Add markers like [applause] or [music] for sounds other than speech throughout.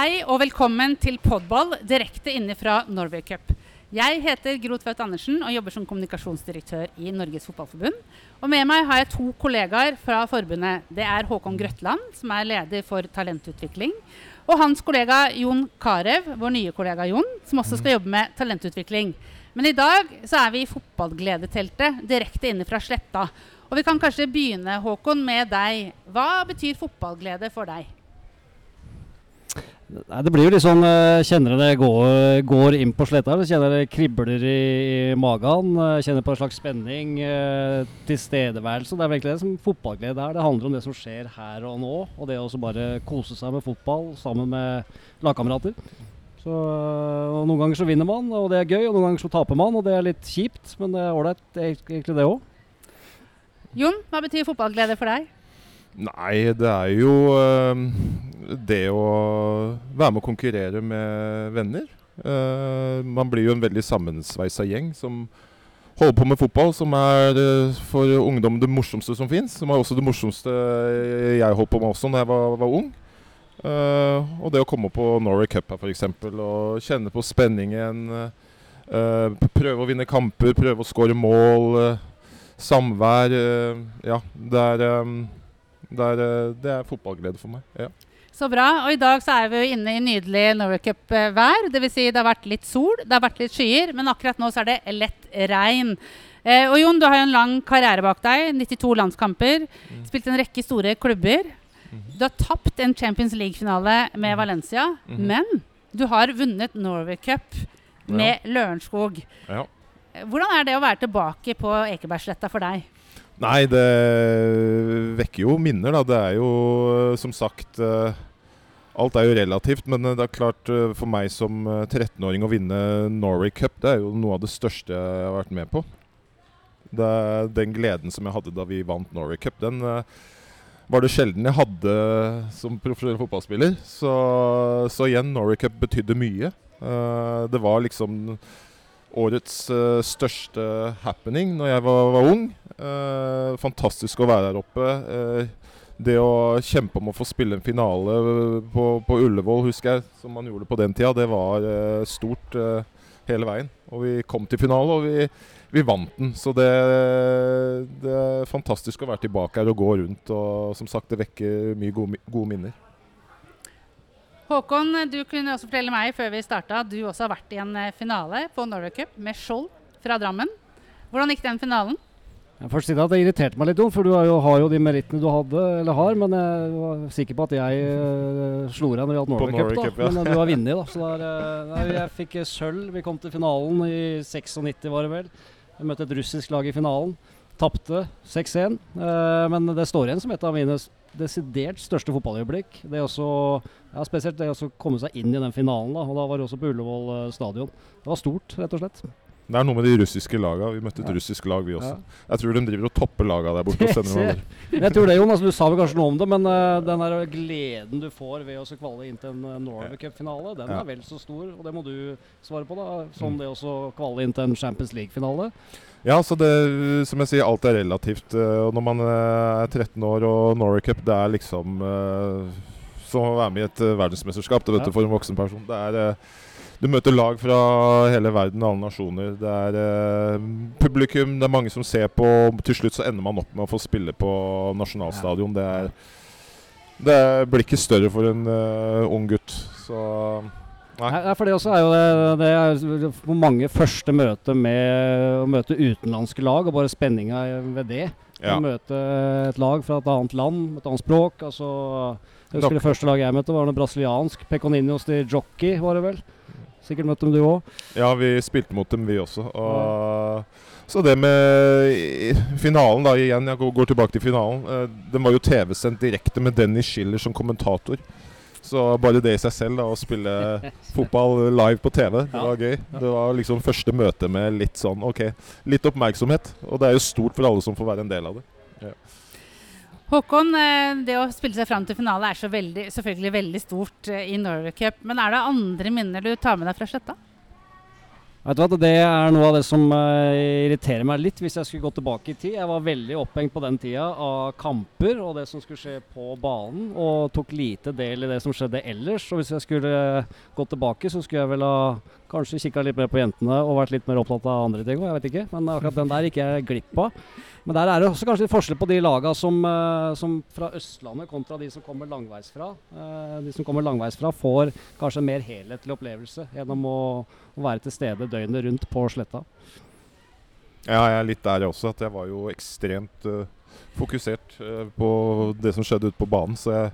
Hei og velkommen til Podball direkte inne fra Norway Cup. Jeg heter Gro Tvedt Andersen og jobber som kommunikasjonsdirektør i Norges Fotballforbund. Og med meg har jeg to kollegaer fra forbundet. Det er Håkon Grøtland, som er leder for talentutvikling. Og hans kollega Jon Carew, vår nye kollega Jon, som også skal jobbe med talentutvikling. Men i dag så er vi i fotballgledeteltet direkte inne fra Sletta. Og vi kan kanskje begynne, Håkon, med deg. Hva betyr fotballglede for deg? Nei, Det blir jo litt sånn eh, Kjenner det går, går inn på sletta. Kjenner det kribler i, i magen. eh, Kjenner på en slags spenning. eh, Tilstedeværelse. Det er egentlig det som fotballglede er. Det handler om det som skjer her og nå. Og det å bare kose seg med fotball sammen med lagkamerater. Så, Noen ganger så vinner man, og det er gøy. Og noen ganger så taper man, og det er litt kjipt. Men det er ålreit, egentlig det òg. Jon, hva betyr fotballglede for deg? Nei, det er jo eh, det å være med å konkurrere med venner. Eh, man blir jo en veldig sammensveisa gjeng som holder på med fotball, som er eh, for ungdom det morsomste som fins. Som er også det morsomste jeg holdt på med også da jeg var, var ung. Og det å komme på Norway Cup her f.eks. og kjenne på spenningen. prøve å vinne kamper, prøve å skåre mål. samvær. ja, det er eh, det er, eh, det er fotballglede for meg. Ja. Så bra. Og i dag så er vi jo inne i nydelig Norway Cup-vær. Dvs. Si det har vært litt sol, det har vært litt skyer, men akkurat nå så er det lett regn. Eh, og Jon, du har jo en lang karriere bak deg. 92 landskamper. Mm. Spilt en rekke store klubber. Mhm. Du har tapt en Champions League-finale med Valencia, Mhm. men du har vunnet Norway Cup med Lørenskog. Ja. Hvordan er det å være tilbake på Ekebergsletta for deg? Nei, det vekker jo minner, da. Det er jo som sagt eh, Alt er jo relativt, men eh, det er klart eh, for meg som eh, 13-åring å vinne Norway Cup, det er jo noe av det største jeg har vært med på. Det den gleden som jeg hadde da vi vant Norway Cup, den var det sjelden jeg hadde som profesjonell fotballspiller. Så, så igjen, Norway Cup betydde mye. Det var liksom årets uh, største happening når jeg var, var ung. Uh, fantastisk å være der oppe. Uh, det å kjempe om å få spille en finale på, på Ullevål, husker jeg, som man gjorde på den tida, det var stort hele veien. Og vi kom til finale, og vi, vi vant den. Så det, det er fantastisk å være tilbake her og gå rundt. Og som sagt, det vekker mye gode, gode minner. Håkon, du kunne også fortelle meg før vi starta at du også har vært i en eh, finale på Norway Cup med Skjold fra Drammen. Hvordan gikk den finalen? Jeg får si at Det irriterte meg litt, for du har jo, har jo de merittene du hadde, eller har. Men jeg var sikker på at jeg uh, slo deg når det gjaldt Norway Cup. Norway. Cup, ja. Men eh, du har vunnet, da. Så [laughs] der, nei, jeg fikk sølv. Vi kom til finalen i 96, var det vel. Jeg møtte et russisk lag i finalen. Tapte 6-1. Uh, men det står igjen som et av mine desidert største fotballøyeblikk. Det også, ja, spesielt det å komme seg inn i den finalen. da, og Da var det også på Ullevål eh, stadion. Det var stort, rett og slett. Det er noe med de russiske laga. Vi møtte et Ja. russisk lag, vi også. Ja. Jeg tror de driver og topper laga der borte. [laughs] Jeg tror det, Jon. Altså, du sa vel kanskje noe om det, men uh, den der gleden du får ved å så kvalle inn til en uh, Norway Cup-finale, den Ja. er vel så stor. Og det må du svare på, da. Som Mm. det å kvalle inn til en Champions League-finale. Ja, så det, som jeg sier, alt er relativt. eh, Og når man eh, er 13 år og Norway Cup, det er liksom eh, som å være med i et verdensmesterskap det vet du, for en voksen person. Det er, du møter lag fra hele verden, alle nasjoner. Det er publikum, det er mange som ser på. og Til slutt så ender man opp med å få spille på nasjonalstadion. Det, er, det blir ikke større for en uh, ung gutt. Så Nei. Nei, for det også er jo det, det er for mange første møte med å møte utenlandske lag, og bare spenninga ved det. ja. Å møte et lag fra et annet land, et annet språk. Altså, jeg husker det første laget jeg møtte, var noe brasiliansk. Pekoninos de Jockey, var det vel. Sikkert møtte dem du òg. Ja, vi spilte mot dem, vi også. Og, så det med finalen, da, igjen, jeg går, går tilbake til finalen. Eh, den var jo TV-sendt direkte med Dennis Schiller som kommentator. Så bare det i seg selv, da, å spille [laughs] fotball live på TV, det var gøy. Det var liksom første møte med litt sånn OK, litt oppmerksomhet. Og det er jo stort for alle som får være en del av det. Håkon, eh, det å spille seg fram til finale er så veldig, selvfølgelig veldig stort eh, i Norway Cup. Men er det andre minner du tar med deg fra Sletta? Vet du hva, Det er noe av det som uh, irriterer meg litt, hvis jeg skulle gå tilbake i tid. Jeg var veldig opphengt på den tida av kamper og det som skulle skje på banen, og tok lite del i det som skjedde ellers. Og hvis jeg skulle uh, gå tilbake, så skulle jeg vel ha kanskje kikka litt mer på jentene og vært litt mer opptatt av andre ting jeg vet ikke. Men akkurat den der gikk jeg glipp av. Men der er det også kanskje litt forskjell på de laga som, uh, som, fra Østlandet kontra de som kommer langveisfra. Uh, de som kommer langveisfra får kanskje en mer helhetlig opplevelse gjennom å, å, være til stede døgnet rundt på sletta. Ja, jeg er litt der også. At jeg var jo ekstremt uh, fokusert på det som skjedde ute på banen. Så jeg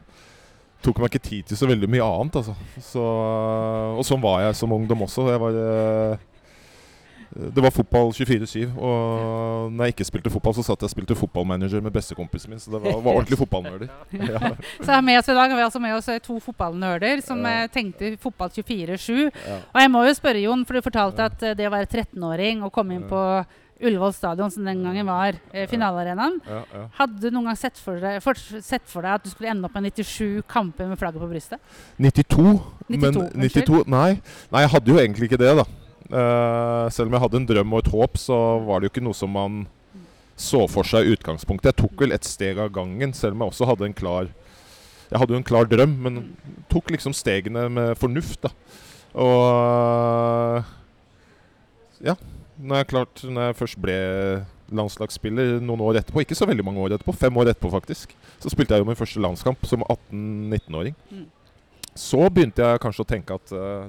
tok meg ikke tid til så veldig mye annet, altså. Så, og sånn var jeg som ungdom også. Jeg var det var fotball 24-7. Og når jeg ikke spilte fotball, så satt jeg og spilte fotballmanager med bestekompisen min. Så det var, var ordentlig fotballnerder. [laughs] Ja. så med oss i dag har vi altså med oss eh, to fotballnerder som ja. Eh, tenkte fotball 24-7. Ja. Og jeg må jo spørre, Jon, for du fortalte at eh, det å være 13-åring og komme inn på Ullevål stadion, som den gangen var eh, finalearenaen. Ja, ja. Hadde du noen gang sett for, deg, for, sett for, deg, at du skulle ende opp med 97 kamper med flagget på brystet? 92? 92 men 92, nei. nei, jeg hadde jo egentlig ikke det, da. Uh, selv om jeg hadde en drøm og et håp, så var det jo ikke noe som man så for seg i utgangspunktet. Jeg tok vel et steg av gangen, selv om jeg også hadde en klar Jeg hadde jo en klar drøm, men tok liksom stegene med fornuft, da. Og Ja. Når jeg, klart, når jeg først ble landslagsspiller noen år etterpå, ikke så veldig mange år etterpå, fem år etterpå faktisk, så spilte jeg jo min første landskamp som 18-19-åring. Mm. Så begynte jeg kanskje å tenke at uh,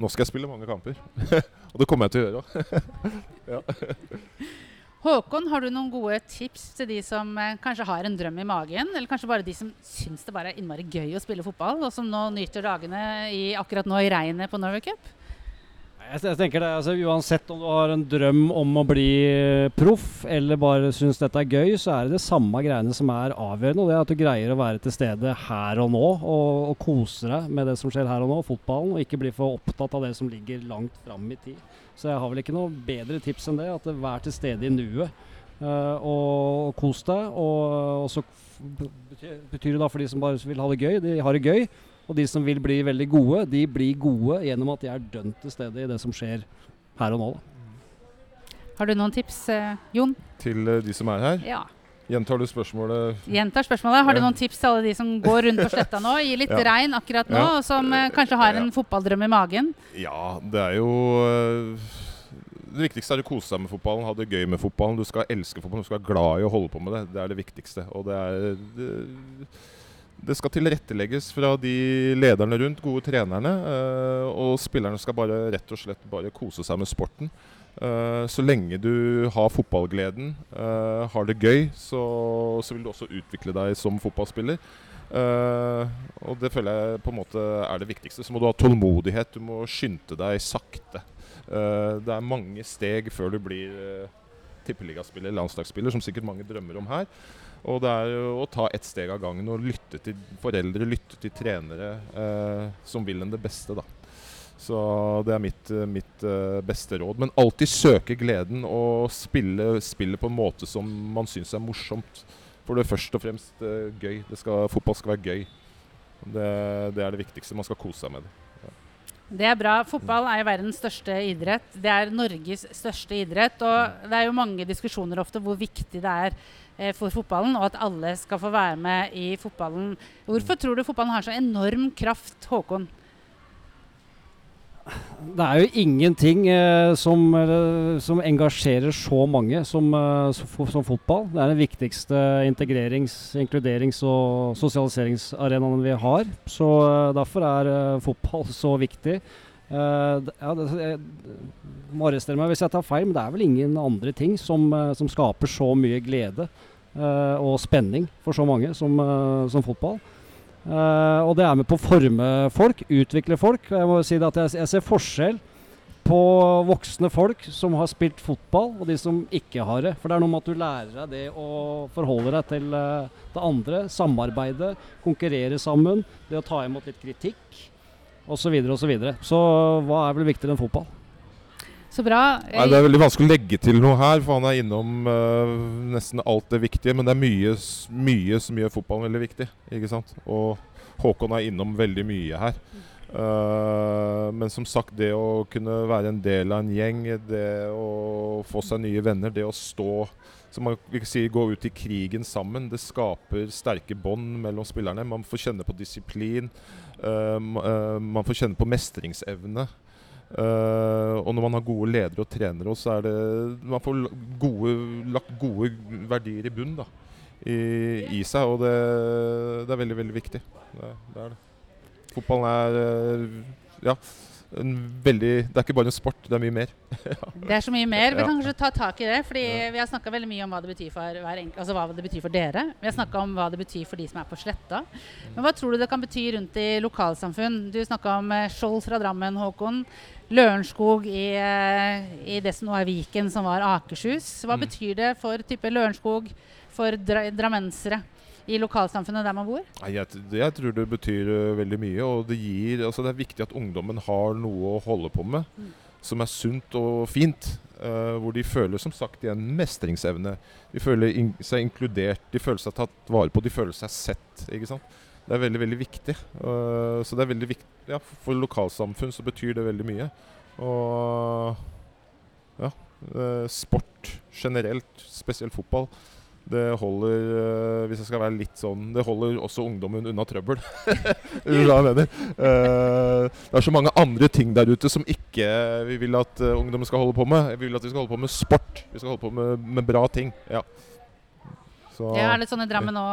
nå skal jeg spille mange kamper. [laughs] og det kommer jeg til å gjøre òg. [laughs] Håkon, har du noen gode tips til de som eh, kanskje har en drøm i magen? Eller kanskje bare de som syns det bare er innmari gøy å spille fotball, og som nå nyter dagene i, akkurat nå i regnet på Norway Cup? Jeg, tenker det, altså, Uansett om du har en drøm om å bli eh, proff, eller bare syns dette er gøy, så er det det samme greiene som er avgjørende. Og det er at du greier å være til stede her og nå, og, og kose deg med det som skjer her og nå, fotballen, og ikke bli for opptatt av det som ligger langt fram i tid. Så jeg har vel ikke noe bedre tips enn det. At det vær til stede i nuet. Uh, og, kos deg. Og, og så betyr det da for de som bare vil ha det gøy, de har det gøy. Og de som vil bli veldig gode, de blir gode gjennom at de er dømt til stede i det som skjer her og nå. Har du noen tips, eh, Jon? Til eh, de som er her? Ja. Gjentar du spørsmålet? Gjentar spørsmålet. Har du noen tips til alle de som går rundt på sletta nå, i litt [laughs] ja. regn akkurat nå, ja. og som eh, kanskje har en fotballdrøm i magen? Ja, det er jo eh, Det viktigste er å kose seg med fotballen, ha det gøy med fotballen. Du skal elske fotballen, du skal være glad i å holde på med det. Det er det viktigste. Og det er det, det skal tilrettelegges fra de lederne rundt, gode trenerne. Uh, og spillerne skal bare rett og slett bare kose seg med sporten. Uh, så lenge du har fotballgleden, uh, har det gøy, så, så, vil du også utvikle deg som fotballspiller. og det føler jeg på en måte er det viktigste. Så må du ha tålmodighet. Du må skynde deg sakte. det er mange steg før du blir tippeligaspiller, landslagsspiller, som sikkert mange drømmer om her. Og det er å ta ett steg av gangen og lytte til foreldre, lytte til trenere eh, som vil en det beste, da. Så det er mitt, eh, mitt uh, beste råd. Men alltid søke gleden og spille, spille på en måte som man syns er morsomt. For det er først og fremst uh, gøy. Skal, fotball skal være gøy. Det, det, er det viktigste. Man skal kose seg med det. Det er bra. Fotball er jo verdens største idrett. Det er Norges største idrett. Og det er jo mange diskusjoner ofte hvor viktig det er eh, for fotballen, og at alle skal få være med i fotballen. Hvorfor tror du fotballen har så enorm kraft, Håkon? Det er jo ingenting eh, som, eh, som, engasjerer så mange som, eh, som, fotball. Det er den viktigste integrerings-, inkluderings- og sosialiseringsarenaen vi har. Så eh, derfor er eh, fotball så viktig. Eh, ja, det, jeg må arrestere meg hvis jeg tar feil, men det er vel ingen andre ting som, skaper så mye glede og spenning for så mange som, fotball. Uh, og det er med på å forme folk, utvikle folk. Jeg må si at jeg, jeg, ser forskjell på voksne folk som har spilt fotball, og de som ikke har det. For det er noe med at du lærer deg det å forholde deg til uh, det andre. Samarbeide, konkurrere sammen. Det å ta imot litt kritikk osv. Så, videre, og så, videre. så hva er vel viktigere enn fotball? Så bra. Nei, det er veldig vanskelig å legge til noe her, for han er innom uh, nesten alt det viktige. Men det er mye, mye som gjør fotballen veldig viktig. ikke sant? Og Håkon er innom veldig mye her. Uh, men som sagt, det å kunne være en del av en gjeng, det å få seg nye venner, det å stå som man si, gå ut i krigen sammen, det skaper sterke bånd mellom spillerne. Man får kjenne på disiplin. Uh, man får kjenne på mestringsevne. Uh, og når man har gode ledere og trenere, så er det Man får gode, lagt gode verdier i bunnen da, i, i, seg, og det, det, er veldig, veldig viktig. Det, det er det. Fotballen er uh, Ja. Veldig, det er ikke bare en sport, det er mye mer. [laughs] det er så mye mer. Vi kan kanskje ta tak i det. fordi. Vi har snakka mye om hva det betyr for hver enkelt, altså hva det betyr for dere. Vi har snakka om hva det betyr for de som er på Sletta. Men hva tror du det kan bety rundt i lokalsamfunn? Du snakka om eh, Skjold fra Drammen, Håkon. Lørenskog i, eh, i, det som nå er Viken, som var Akershus. Hva mm. betyr det for type Lørenskog, for dra drammensere? I lokalsamfunnet der man bor? Jeg, jeg tror det betyr uh, veldig mye. Og det, gir, altså det er viktig at ungdommen har noe å holde på med mm. som er sunt og fint. Uh, hvor de føler som sagt igjen mestringsevne. De føler in seg inkludert, de føler seg tatt vare på, de føler seg sett. ikke sant? Det er veldig veldig viktig. Uh, så det er veldig viktig ja, For lokalsamfunn så betyr det veldig mye. Og ja, uh, sport generelt, spesielt fotball, det holder uh, Hvis jeg skal være litt sånn Det holder også ungdommen unna trøbbel. [laughs] mener. det er så mange andre ting der ute som ikke vi vil at ungdommen skal holde på med. Vi vil at vi skal holde på med sport. Vi skal holde på med, med bra ting. Ja. Så, det er litt sånn i Drammen nå,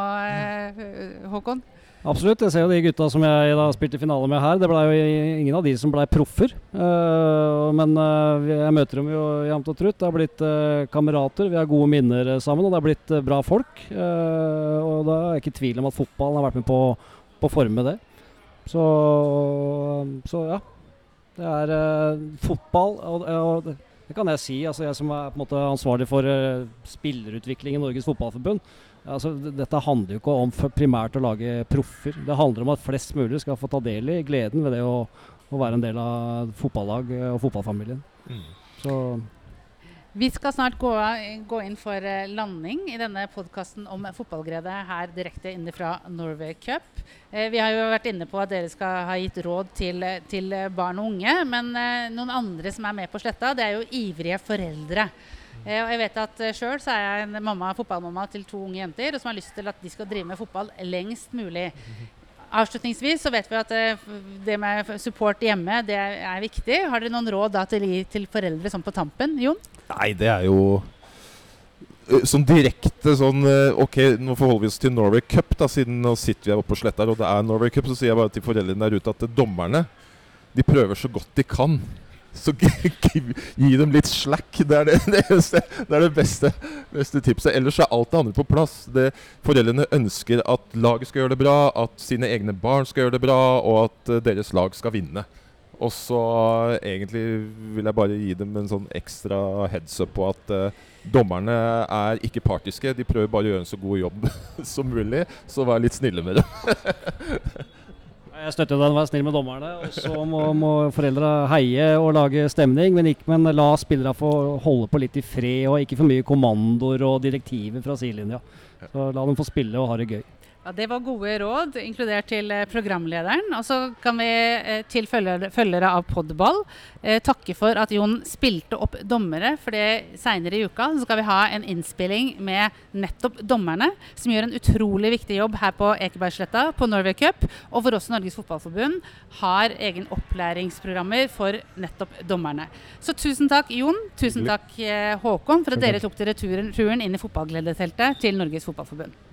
Håkon? Absolutt. Jeg ser jo de gutta som jeg da spilte finale med her. Det ble jo ingen av de som ble proffer. Uh, men uh, jeg møter dem jo jevnt og trutt. Det har blitt uh, kamerater, vi har gode minner sammen, og det har blitt bra folk. og da er jeg ikke i tvil om at fotballen har vært med på å forme det. Så, så, ja. Det er fotball, og, og, det kan jeg si. Altså, jeg som er på en måte ansvarlig for spillerutvikling i Norges Fotballforbund Altså, dette handler jo ikke om primært å lage proffer. Det handler om at flest mulig skal få ta del i gleden ved det å, å være en del av fotballag og fotballfamilien. Mm. Så vi skal snart gå, gå, inn for eh, landing i denne podkasten om fotballglede her direkte inne fra Norway Cup. Eh, vi har jo vært inne på at dere skal ha gitt råd til, til barn og unge. Men eh, noen andre som er med på sletta, det er jo ivrige foreldre. Eh, og jeg vet at uh, Sjøl er jeg en mamma, fotballmamma til to unge jenter og som har lyst til at de skal drive med fotball lengst mulig. Avslutningsvis så vet vi at uh, det med support hjemme det er, viktig. Har dere noen råd da til, til foreldre sånn på tampen? Jon? Nei, det er jo Sånn direkte sånn Ok, nå forholder vi oss til Norway Cup, da, siden nå sitter vi her oppe på Sletta og det er Norway Cup. Så sier jeg bare til foreldrene der ute at dommerne de prøver så godt de kan så gi dem litt slack. Det er det, det, det, er det beste, beste, tipset. Ellers er alt det andre på plass. Foreldrene ønsker at laget skal gjøre det bra, at sine egne barn skal gjøre det bra, og at uh, deres lag skal vinne. Og så uh, egentlig vil jeg bare gi dem en sånn ekstra heads up på at uh, dommerne er ikke partiske. De prøver bare å gjøre en så god jobb [laughs] som mulig, så vær litt snille med dem. [laughs] Jeg støtter den, vær snill med dommerne. Og så må, må foreldra heie og lage stemning, men, ikke, men la spillerne få holde på litt i fred, og ikke for mye kommandoer og direktiver fra sidelinja. Så la dem få spille og ha det gøy. Ja, Det var gode råd, inkludert til eh, programlederen. Og så kan vi eh, til følgere av Podball eh, takke for at Jon spilte opp dommere. For det seinere i uka så skal vi ha en innspilling med nettopp dommerne, som gjør en utrolig viktig jobb her på Ekebergsletta på Norway Cup. Og for oss Norges Fotballforbund har egen opplæringsprogrammer for nettopp dommerne. Så tusen takk, Jon. Tusen takk, Håkon, for at dere tok dere turen, turen inn i fotballgledeteltet til Norges Fotballforbund.